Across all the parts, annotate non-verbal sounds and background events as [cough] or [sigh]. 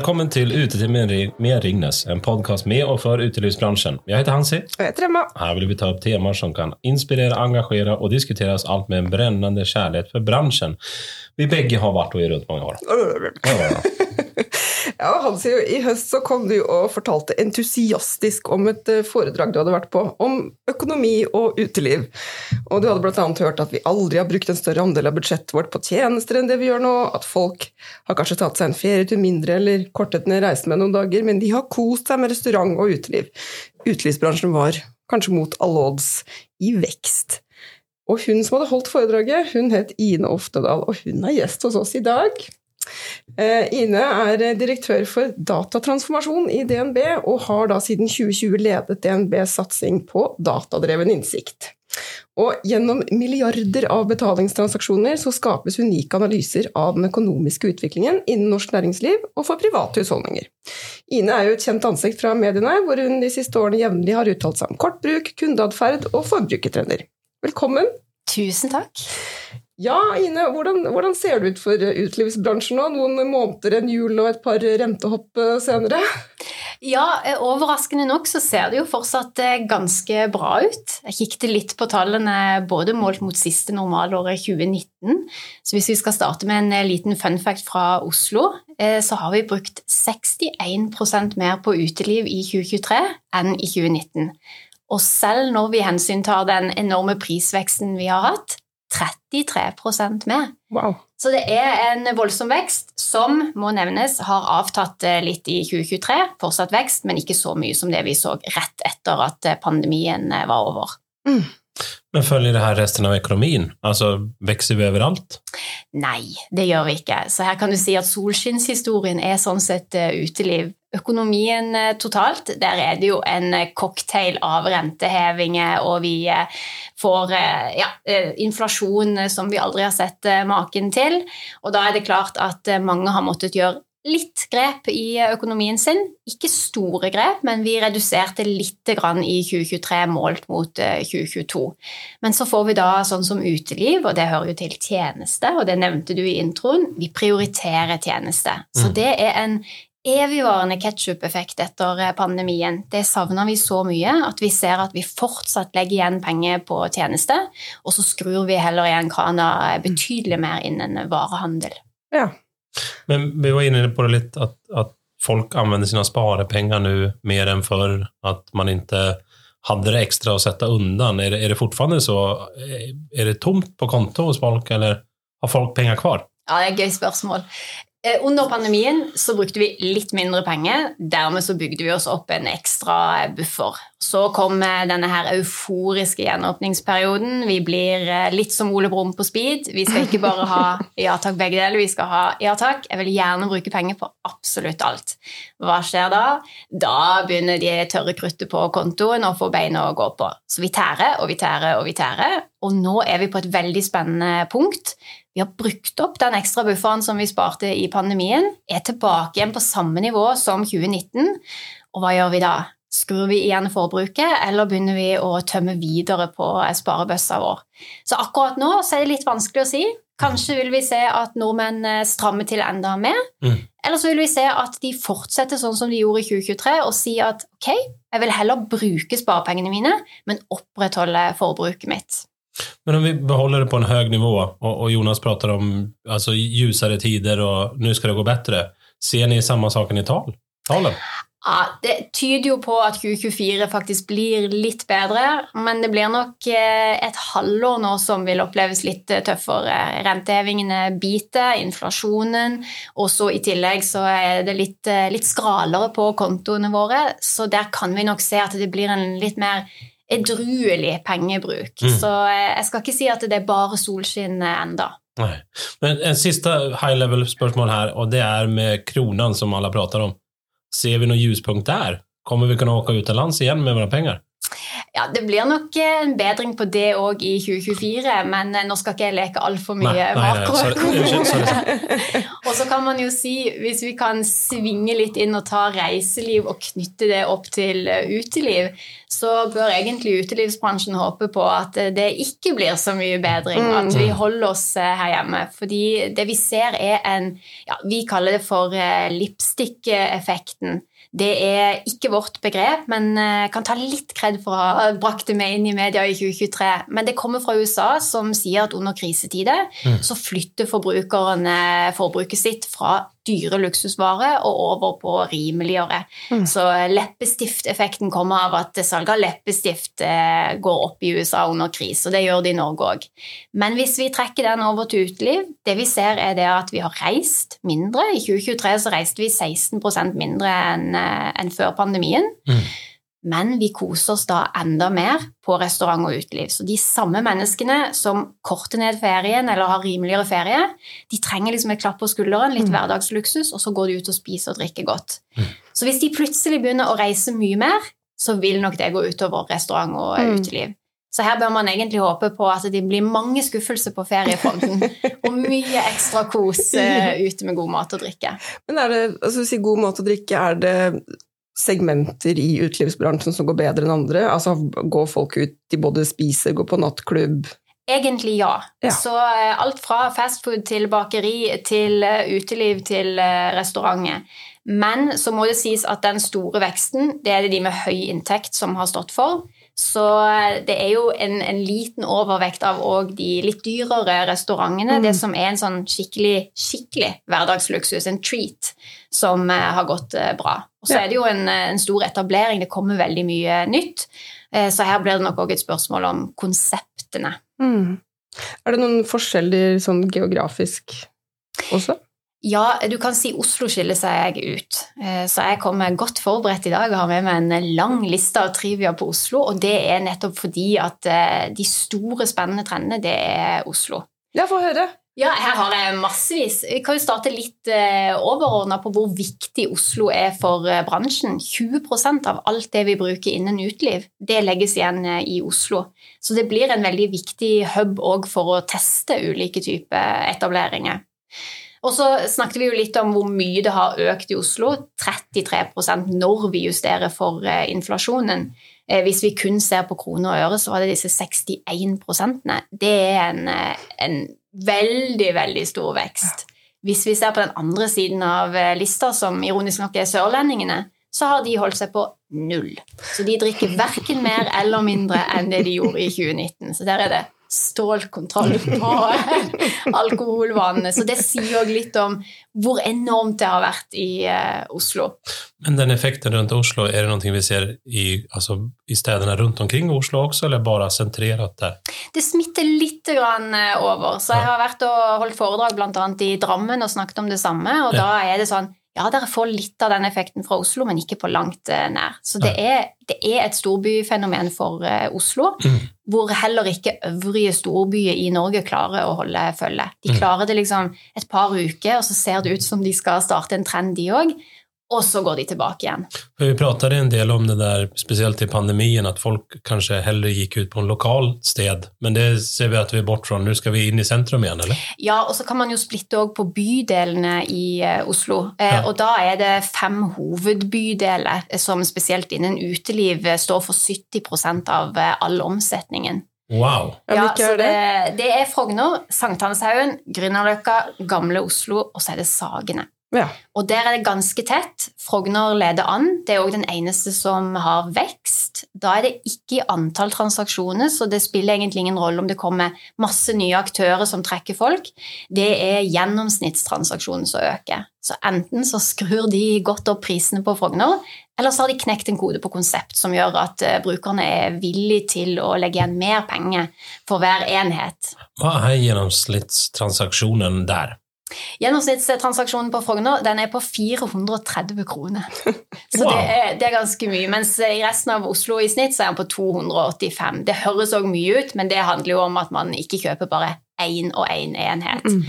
Velkommen til Ute til med Ringnes, en podkast med og for utelivsbransjen. Jeg heter Hansi. Og jeg heter Emma. Her vil vi ta opp temaer som kan inspirere, engasjere og diskuteres, alt med en brennende kjærlighet for bransjen. Vi begge har vært og er rundt mange år. Ja, Hansi, I høst så kom du og fortalte entusiastisk om et eh, foredrag du hadde vært på, om økonomi og uteliv. Og Du hadde bl.a. hørt at vi aldri har brukt en større andel av budsjettet vårt på tjenester enn det vi gjør nå, at folk har kanskje tatt seg en ferie til mindre eller kortet ned reisen med noen dager, men de har kost seg med restaurant og uteliv. Utelivsbransjen var, kanskje mot alle odds, i vekst. Og hun som hadde holdt foredraget, hun het Ine Oftedal, og hun er gjest hos oss i dag. Eh, Ine er direktør for datatransformasjon i DNB, og har da siden 2020 ledet DNBs satsing på datadreven innsikt. Og gjennom milliarder av betalingstransaksjoner så skapes unike analyser av den økonomiske utviklingen innen norsk næringsliv og for private husholdninger. Ine er jo et kjent ansikt fra mediene, hvor hun de siste årene jevnlig har uttalt seg om kortbruk, kundeatferd og forbrukertrender. Velkommen! Tusen takk. Ja, Ine, hvordan, hvordan, ser det ut for utelivsbransjen nå, noen måneder, en jul og et par rentehopp eh, senere? Ja, eh, overraskende nok så ser det jo fortsatt eh, ganske bra ut. Jeg kikket litt på tallene både målt mot siste normalåret 2019. Så hvis vi skal starte med en liten fun fact fra Oslo, så har vi brukt 61% mer på uteliv i 2023 enn i 2019. Og selv når vi hensyntar den enorme prisveksten vi har hatt, 33% med. Wow. Så det er en voldsom vekst som må nevnes har avtatt eh, litt i 2023. Fortsatt vekst, men ikke så mye som det vi så rett etter at eh, pandemien eh, var over. Mm. Men følger det her resten av økonomien? Altså, Vokser vi overalt? Nei, det gjør vi ikke. Så her kan du si at solskinnshistorien er sånn sett uteliv økonomien eh, totalt, der er det jo en eh, cocktail av rentehevinger, og vi eh, får ja, inflasjon som vi aldri har sett maken til. Og da er det klart at mange har måttet gjøre litt grep i økonomien sin. Ikke store grep, men vi reduserte litt grann i 2023 målt mot 2022. Men så får vi da sånn som uteliv, og det hører jo til tjeneste, og det nevnte du i introen. Vi prioriterer tjeneste. Så mm. det er en evigvarende ketsjup-effekt etter eh, pandemien. Det savner vi så mye at vi ser at vi fortsatt legger igjen penger på tjeneste, og så skrur vi heller igjen krana betydelig mer innen varehandel. Ja. Men vi var inne på det litt, at, at folk anvender sine sparepenger nå mer enn før, at man ikke hadde det ekstra å sette undan. Er det, det fortsatt så? Er det tomt på konto hos folk, eller har folk penger kvar? Ja, det er et gøy spørsmål. Eh, under pandemien så brukte vi litt mindre penger. Dermed så bygde vi oss opp en ekstra buffer. Så kom eh, denne her euforiske gjenåpningsperioden. Vi blir eh, litt som Ole Brumm på speed. Vi skal ikke bare ha [laughs] ja takk, begge deler. Vi skal ha ja takk. Jeg vil gjerne bruke penger på absolutt alt. Hva skjer da? Da begynner de tørre kruttet på kontoen å få beina å gå på. Så vi tærer og vi tærer og vi tærer. Og nå er vi på et veldig spennende punkt. Vi har brukt opp den ekstra bufferen som vi sparte i pandemien, er tilbake igjen på samme nivå som 2019. Og hva gjør vi da? Skrur vi igjen forbruket, eller begynner vi å tømme videre på sparebøssa vår? Så akkurat nå så er det litt vanskelig å si. Kanskje vil vi se at nordmenn eh, strammer til enda mer. Mm. Eller så vil vi se at de fortsetter sånn som de gjorde i 2023, og si at ok, jeg vil heller bruke sparepengene mine, men opprettholde forbruket mitt. Men om vi beholder det på en høy nivå, og, og Jonas prater om altså, ljusere tider og nå skal det gå bedre, ser ni samme saken i tal? talen? Ja, Det tyder jo på at 2024 faktisk blir litt bedre, men det blir nok eh, et halvår nå som vil oppleves litt tøffere. Rentehevingene biter, inflasjonen, og så i tillegg så er det litt, litt skralere på kontoene våre, så der kan vi nok se at det blir en litt mer edruelig pengebruk. Mm. Så eh, jeg skal ikke si at det er bare solskinn eh, enda. Nei. Men En siste high level-spørsmål her, og det er med kronen, som alle prater om. Ser vi noe ljuspunkt der? Kommer vi kunne åke utenlands igjen med våre penger? Ja, Det blir nok en bedring på det òg i 2024, men eh, nå skal ikke jeg leke altfor mye Nei, makro. [laughs] Og så kan man jo si, hvis vi kan svinge litt inn og ta reiseliv og knytte det opp til eh, uteliv, så bør egentlig utelivsbransjen håpe på at eh, det ikke blir så mye bedring. At vi holder oss eh, her hjemme. Fordi det vi ser er en ja, Vi kaller det for eh, lipstick-effekten. Det er ikke vårt begrep, men jeg kan ta litt kred for å ha brakt det med inn i media i 2023. Men det kommer fra USA, som sier at under krisetider så flytter forbrukerne forbruket sitt fra dyre luksusvarer og over på rimeligere. Så eh, leppestifteffekten kommer av at salget av leppestift eh, går opp i USA under krise, og det gjør det i Norge òg. Men hvis vi trekker den over til uteliv, det vi ser er det at vi har reist mindre. I 2023 så reiste vi 16% mindre enn eh, enn før pandemien. Mm. Men vi koser oss da enda mer på restaurant og uteliv. Så de samme menneskene som korter ned ferien eller har rimeligere ferie, de trenger liksom et klapp på skulderen, litt hverdagsluksus, og så går de ut og spiser og drikker godt. Mm. Så hvis de plutselig begynner å reise mye mer, så vil nok det gå utover restaurant og Mm. uteliv. Så her bør man egentlig håpe på at det blir mange skuffelser på feriefronten, [laughs] og mye ekstra kos eh, ute med god mat og drikke. Men er det, altså si god mat og drikke, er det segmenter i utelivsbransjen som går bedre enn andre? Altså går folk ut, de både spiser, går på nattklubb? Egentlig ja. Ja. Så eh, alt fra fastfood til bakeri til eh, uteliv til eh, restauranter. Men så må det sies at den store veksten, det er det de med høy inntekt som har stått for. Så det er jo en, en liten overvekt av òg de litt dyrere restaurantene. Mm. Det som er en sånn skikkelig, skikkelig hverdagsluksus, en treat, som har gått bra. Og så er det jo en, eh, en stor etablering. Det kommer veldig mye nytt. Eh, Så her blir det nok òg et spørsmål om konseptene. Mm. Er det noen forskjeller sånn geografisk også? Ja, du kan si Oslo skiller seg ut. Eh, Så jeg kommer godt forberedt i dag og har med meg en lang liste av trivia på Oslo. Og det er nettopp fordi at de store, spennende trendene, det er Oslo. Ja, få høre! Ja, her har jeg massevis. Vi kan jo starte litt eh, overordna på hvor viktig Oslo er for eh, bransjen. 20% av alt det vi bruker innen uteliv, det legges igjen eh, i Oslo. Så det blir en veldig viktig hub òg for å teste ulike typer etableringer. Og så snakket vi jo litt om hvor mye det har økt i Oslo. 33% når vi justerer for eh, inflasjonen. Eh, Hvis vi kun ser på kroner og øre, så var det disse 61% Det er en, eh, en veldig, veldig stor vekst. Hvis vi ser på den andre siden av lista, som ironisk nok er sørlendingene, så har de holdt seg på null. Så de drikker verken mer eller mindre enn det de gjorde i 2019. Så der er det stålkontroll på [laughs] alkoholvanene. Så det sier òg litt om hvor enormt det har vært i uh, Oslo. Men den effekten rundt Oslo, er det noe vi ser i, altså, i stedene rundt omkring Oslo også, eller bare sentrert der? Det smitter litt grann eh, over. Så jeg har vært og holdt foredrag bl.a. i Drammen og snakket om det samme, og Ja. da er det sånn ja, dere får litt av den effekten fra Oslo, men ikke på langt eh, nær. Så det er, det er et storbyfenomen for eh, Oslo, Mm. hvor heller ikke øvrige storbyer i Norge klarer å holde følge. De Mm. klarer det liksom et par uker, og så ser det ut som de skal starte en trend, de òg. Og så går de tilbake igjen. Vi pratet en del om det der, spesielt i pandemien, at folk kanskje heller gikk ut på en lokal sted. Men det ser vi at vi er bort fra. Nå skal vi inn i sentrum igjen, eller? Ja, og så kan man jo splitte òg på bydelene i eh, Oslo. Eh, Ja. Og da er det fem hovedbydeler som spesielt innen uteliv står for 70% av eh, all omsetningen. Wow! Ja, så det? det, det er Frogner, Sankthanshaugen, Grünerløkka, Gamle Oslo, og så er det Sagene. Ja. Og der er det ganske tett. Frogner leder an. Det er òg den eneste som har vekst. Da er det ikke i antall transaksjoner, så det spiller egentlig ingen rolle om det kommer masse nye aktører som trekker folk. Det er gjennomsnittstransaksjonen som øker. Så enten så skrur de godt opp prisene på Frogner, eller så har de knekt en kode på konsept som gjør at eh, brukerne er villige til å legge igjen mer penger for hver enhet. Hva er gjennomsnittstransaksjonen där? Gjennomsnittstransaksjonen på Frogner den er på 430 kroner. [laughs] Så Wow. det, er, det er ganske mye. Mens i resten av Oslo i snitt så er den på 285. Det høres òg mye ut, men det handler jo om at man ikke kjøper bare én og én enhet. Mm.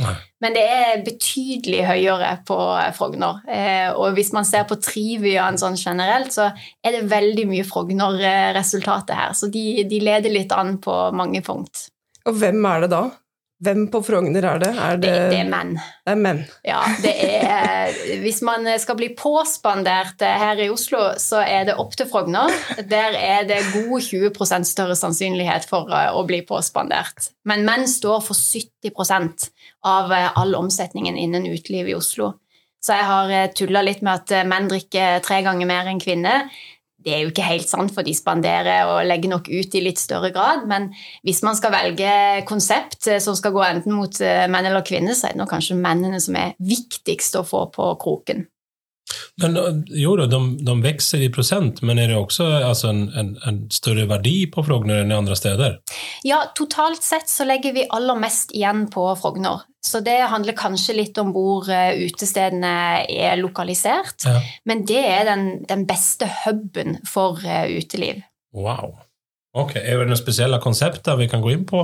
Men det er betydelig høyere på Frogner. Eh, og hvis man ser på triviaen sånn generelt, så er det veldig mye Frogner-resultatet her. Så de, de leder litt an på mange punkt. Og hvem er det da? Hvem på Frogner er det? Er Det, det er menn. det er menn. Ja, det er Hvis man skal bli påspandert her i Oslo, så er det opp til Frogner. Der er det god 20 større sannsynlighet for eh, å bli påspandert. Men menn står for 70 av eh, all omsetningen innen uteliv i Oslo. Så jeg har tulla litt med at menn drikker tre ganger mer enn kvinner. Det er jo ikke helt sant, for de spanderer og legger nok ut i litt større grad. Men hvis man skal velge konsept eh, som skal gå enten mot eh, menn eller kvinner, så er det nok kanskje mennene som er viktigst å få på kroken. Men eh, jo da, de, de vokser i prosent, men er det også altså, en, en, en større verdi på Frogner enn i andre steder? Ja, totalt sett så legger vi aller mest igjen på Frogner. Så det handler kanskje litt om hvor eh, utestedene er lokalisert. Ja. Men det er den, den beste huben for eh, uteliv. Wow. Ok, Er det noen spesielle konsepter vi kan gå inn på?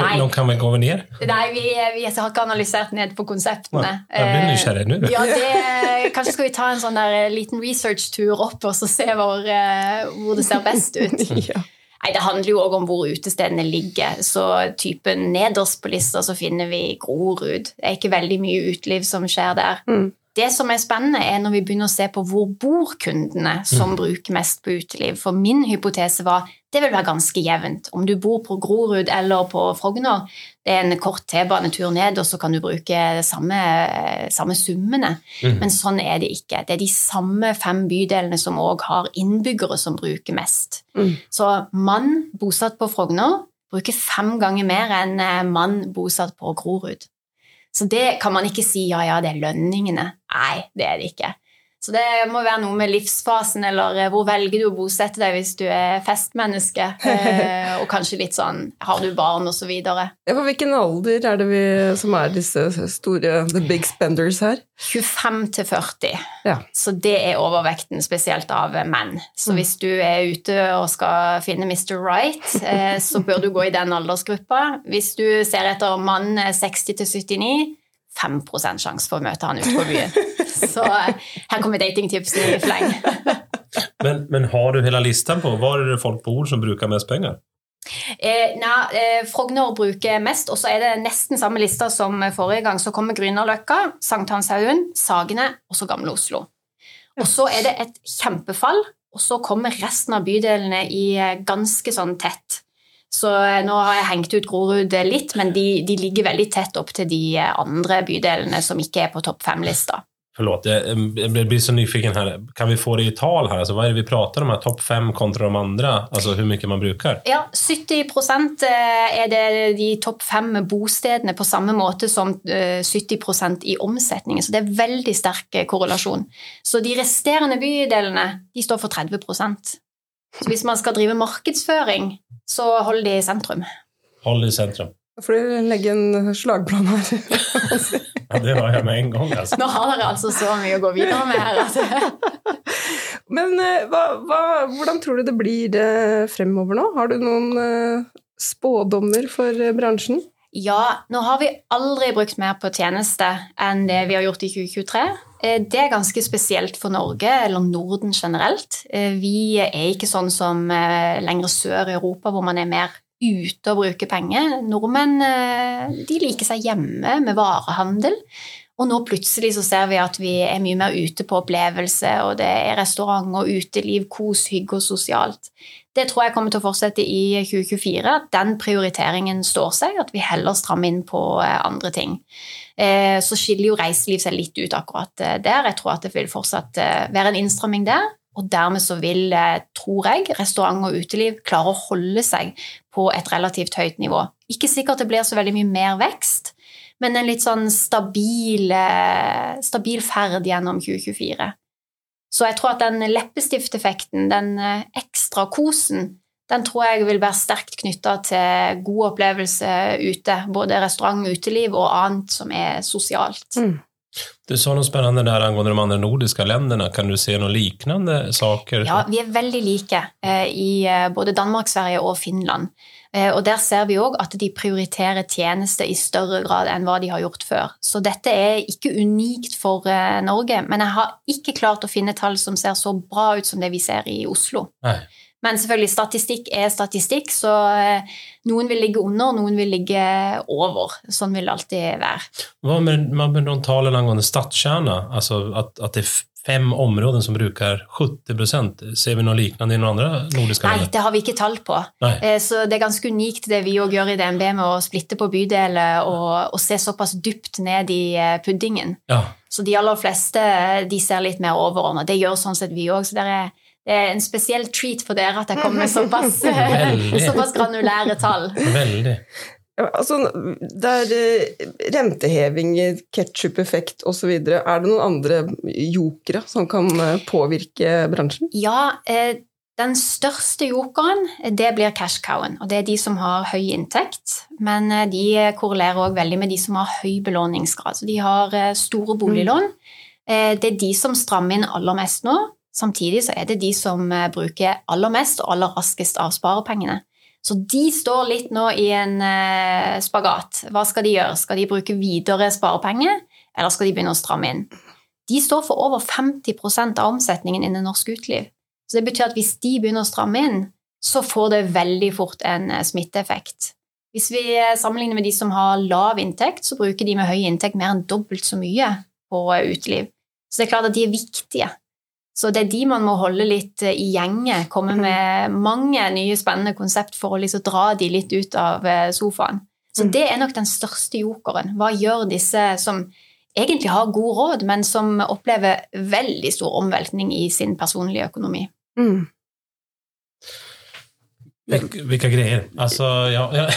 Nei. Noen kan vi gå ned? Nei, vi, vi har ikke analysert ned på konseptene. Nei, Jeg blir nysgjerrig nå. Eh, Ja, det, kanskje skal vi ta en sånn der liten research-tur opp og så se hvor, eh, hvor det ser best ut. [laughs] Ja. Nei, Det handler jo òg om hvor utestedene ligger. Så typen nederst på lista så finner vi Grorud. Det er ikke veldig mye uteliv som skjer der. Mm. Det som er spennende, er når vi begynner å se på hvor bor kundene som bruker mest på uteliv. For min hypotese var det vil være ganske jevnt. Om du bor på Grorud eller på Frogner, det er en kort T-banetur ned, og så kan du bruke de samme, samme summene. Mm. Men sånn er det ikke. Det er de samme fem bydelene som òg har innbyggere som bruker mest. Mm. Så mann bosatt på Frogner bruker fem ganger mer enn eh, mann bosatt på Grorud. Så det kan man ikke si ja, ja, det er lønningene. Nei, det er det ikke. Så det må være noe med livsfasen, eller eh, hvor velger du å bosette deg hvis du er festmenneske, [laughs] eh, og kanskje litt sånn har du barn, og så videre. Ja, for hvilken alder er det vi som er disse store the big spenders her? 25 til 40. Ja. Så det er overvekten, spesielt av menn. Så Mm. hvis du er ute og skal finne Mr. Right, eh, så bør du gå i den aldersgruppa. Hvis du ser etter mann eh, 60 til 79, 5 sjanse for å møte han ute på byen. Så eh, her kommer datingtipsene i fleng. [laughs] Men, men har du hele listen på hvor er det folk bor som bruker mest penger? Eh, nei, eh, Frogner bruker mest, og så er det nesten samme lista som forrige gang. Så kommer Grünerløkka, Sankthanshaugen, Sagene og så Gamle Oslo. Og så er det et kjempefall, og så kommer resten av bydelene i eh, ganske sånn tett. Så eh, nå har jeg hengt ut Grorud litt, men de, de ligger veldig tett opp til de eh, andre bydelene som ikke er på topp fem-lista. Forlåt, jeg, blir så nyfiken her. Kan vi få det i tal her? Altså, hva er det vi prater om her? Topp fem kontra de andre? Altså hvor mye man bruker? Ja, 70% er det de topp fem bostedene på samme måte som eh, 70% i omsetningen. Så det er veldig sterk eh, korrelasjon. Så de resterende bydelene de står for 30 Så hvis man skal drive markedsføring, så hold de i sentrum. Hold de i sentrum. For du legge en slagplan her. [laughs] Ja, det har jeg med en gang. Altså. Nå har dere altså så mye å gå videre med her. Altså. [laughs] Men eh, hva, hva, hvordan tror du det blir eh, fremover nå? Har du noen eh, spådommer for bransjen? ja, nå har vi aldri brukt mer på tjeneste enn det vi har gjort i 2023. Eh, Det er ganske spesielt for Norge, eller Norden generelt. Eh, Vi er ikke sånn som eh, lenger sør i Europa, hvor man er mer ute og bruker penger. Nordmenn de liker seg hjemme med varehandel. Og nå plutselig så ser vi at vi er mye mer ute på opplevelse, og det er restaurant og uteliv, kos, hygge og sosialt. Det tror jeg kommer til å fortsette i 2024, at den prioriteringen står seg, at vi heller strammer inn på eh, andre ting. Eh, Så skiller jo reiseliv seg litt ut akkurat eh, der. Jeg tror at det vil fortsatt være en innstramming der. Og dermed så vil, tror jeg, restaurant og uteliv klare å holde seg på et relativt høyt nivå. Ikke sikkert det blir så veldig mye mer vekst, men en litt sånn stabil, eh, stabil ferd gjennom 2024. Så jeg tror at den leppestifteffekten, den eh, ekstra kosen, den tror jeg vil være sterkt knytta til god opplevelse ute. Både restaurant, uteliv og annet som er sosialt. Mm. Du sa noe spennende der angående de andre nordiske landene. Kan du se noen lignende saker? Ja, vi er veldig like eh, i eh, både Danmark, Sverige og Finland. Eh, og der ser vi òg at de prioriterer tjenester i større grad enn hva de har gjort før. Så dette er ikke unikt for eh, Norge, men jeg har ikke klart å finne tall som ser så bra ut som det vi ser i Oslo. Nei. Men selvfølgelig, statistikk er statistikk, så eh, noen vil ligge under, noen vil ligge over. Sånn vil det alltid være. Hva med, med de tallene angående stadskjerner? Altså at, at det er fem områder som bruker 70% Ser vi noe lignende i noen andre nordiske Nei, det har vi ikke tall på. Nei. Eh, Så det er ganske unikt det vi òg gjør i DNB med å splitte på bydeler og, og se såpass dypt ned i eh, puddingen. Ja. Så de aller fleste de ser litt mer overordna. Det gjør sånn sett vi òg. Så det er, det er en spesiell treat for dere at jeg kommer med såpass, [laughs] såpass granulære tall. Veldig. Ja, altså, der er eh, renteheving, ketsjup-effekt osv. Er det noen andre jokere som kan eh, påvirke bransjen? Ja, eh, den største jokeren det blir cash cowen, og det er de som har høy inntekt. Men de korrelerer òg veldig med de som har høy belåningsgrad. Så de har store boliglån. Eh, Det er de som strammer inn aller mest nå. Samtidig så er det de som eh, bruker aller mest og aller raskest av sparepengene. Så de står litt nå i en eh, spagat. Hva skal de gjøre? Skal de bruke videre sparepenger, eller skal de begynne å stramme inn? De står for over 50% av omsetningen innen norsk uteliv. Så det betyr at hvis de begynner å stramme inn, så får det veldig fort en eh, smitteeffekt. Hvis vi sammenligner med de som har lav inntekt, så bruker de med høy inntekt mer enn dobbelt så mye på uteliv. Så det er klart at de er viktige. Så det er de man må holde litt eh, i gjenge, komme med mange nye spennende konsept for å liksom dra de litt ut av eh, sofaen. Så det er nok den største jokeren. Hva gjør disse som egentlig har god råd, men som opplever veldig stor omveltning i sin personlige økonomi? Mm. Vilka, grejer. Alltså, ja, ja.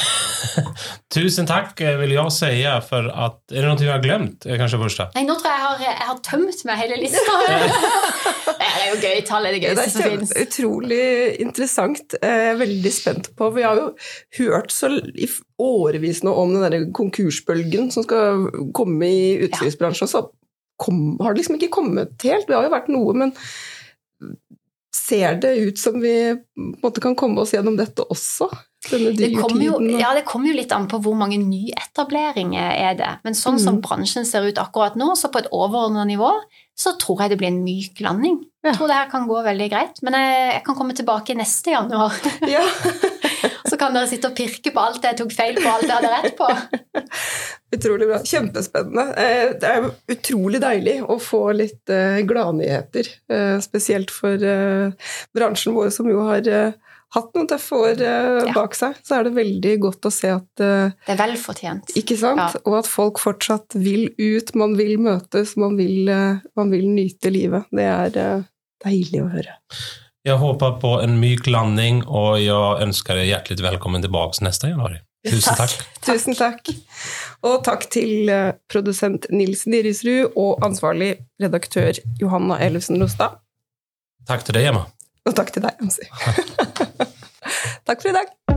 [laughs] Tusen takk, vil jeg si, for at Er det noe jag har glemt? kanskje først första? Nei, nå tror jeg jeg har, jeg har tømt meg hele lista. [laughs] [laughs] det er jo gøy. Tall er det gøyeste som fins. utrolig interessant. Eh, Jeg er veldig spent på Vi har jo hørt så i årevis nå om den der konkursbølgen som skal komme i utelivsbransjen, så kom, har det liksom ikke kommet helt. Det har jo vært noe, men ser det ut som vi på en måte kan komme oss gjennom dette også? Det kommer, jo, ja, det kommer jo litt an på hvor mange nyetableringer er det. Men sånn som Mm. bransjen ser ut akkurat nå, så på et overordnet nivå, så tror jeg det blir en myk landing. Ja. Jeg tror det her kan gå veldig greit. Men jeg, jeg kan komme tilbake neste januar. [laughs] Ja. [laughs] Så kan dere sitte og pirke på alt jeg tok feil på, alt jeg hadde rett på. [laughs] Utrolig bra. Kjempespennende. Eh, Det er utrolig deilig å få litt eh, gladnyheter, eh, spesielt for bransjen vår, som jo har hatt noen tøffe år eh, Ja. bak seg. Så er det veldig godt å se at eh, Det er velfortjent. Ikke sant? Ja. Og at folk fortsatt vil ut, man vil møtes, man vil, eh, man vil nyte livet. Det er eh, deilig å høre. Jeg håper på en myk landing, og jeg ønsker deg hjertelig velkommen tilbake neste januar. Tusen tack. Tusen takk. Og takk til produsent Nils Nirisrud og ansvarlig redaktør Johanna Ellefsen Rostad. Takk til deg, Emma. Og takk til deg, Ansi. [laughs] takk for i dag.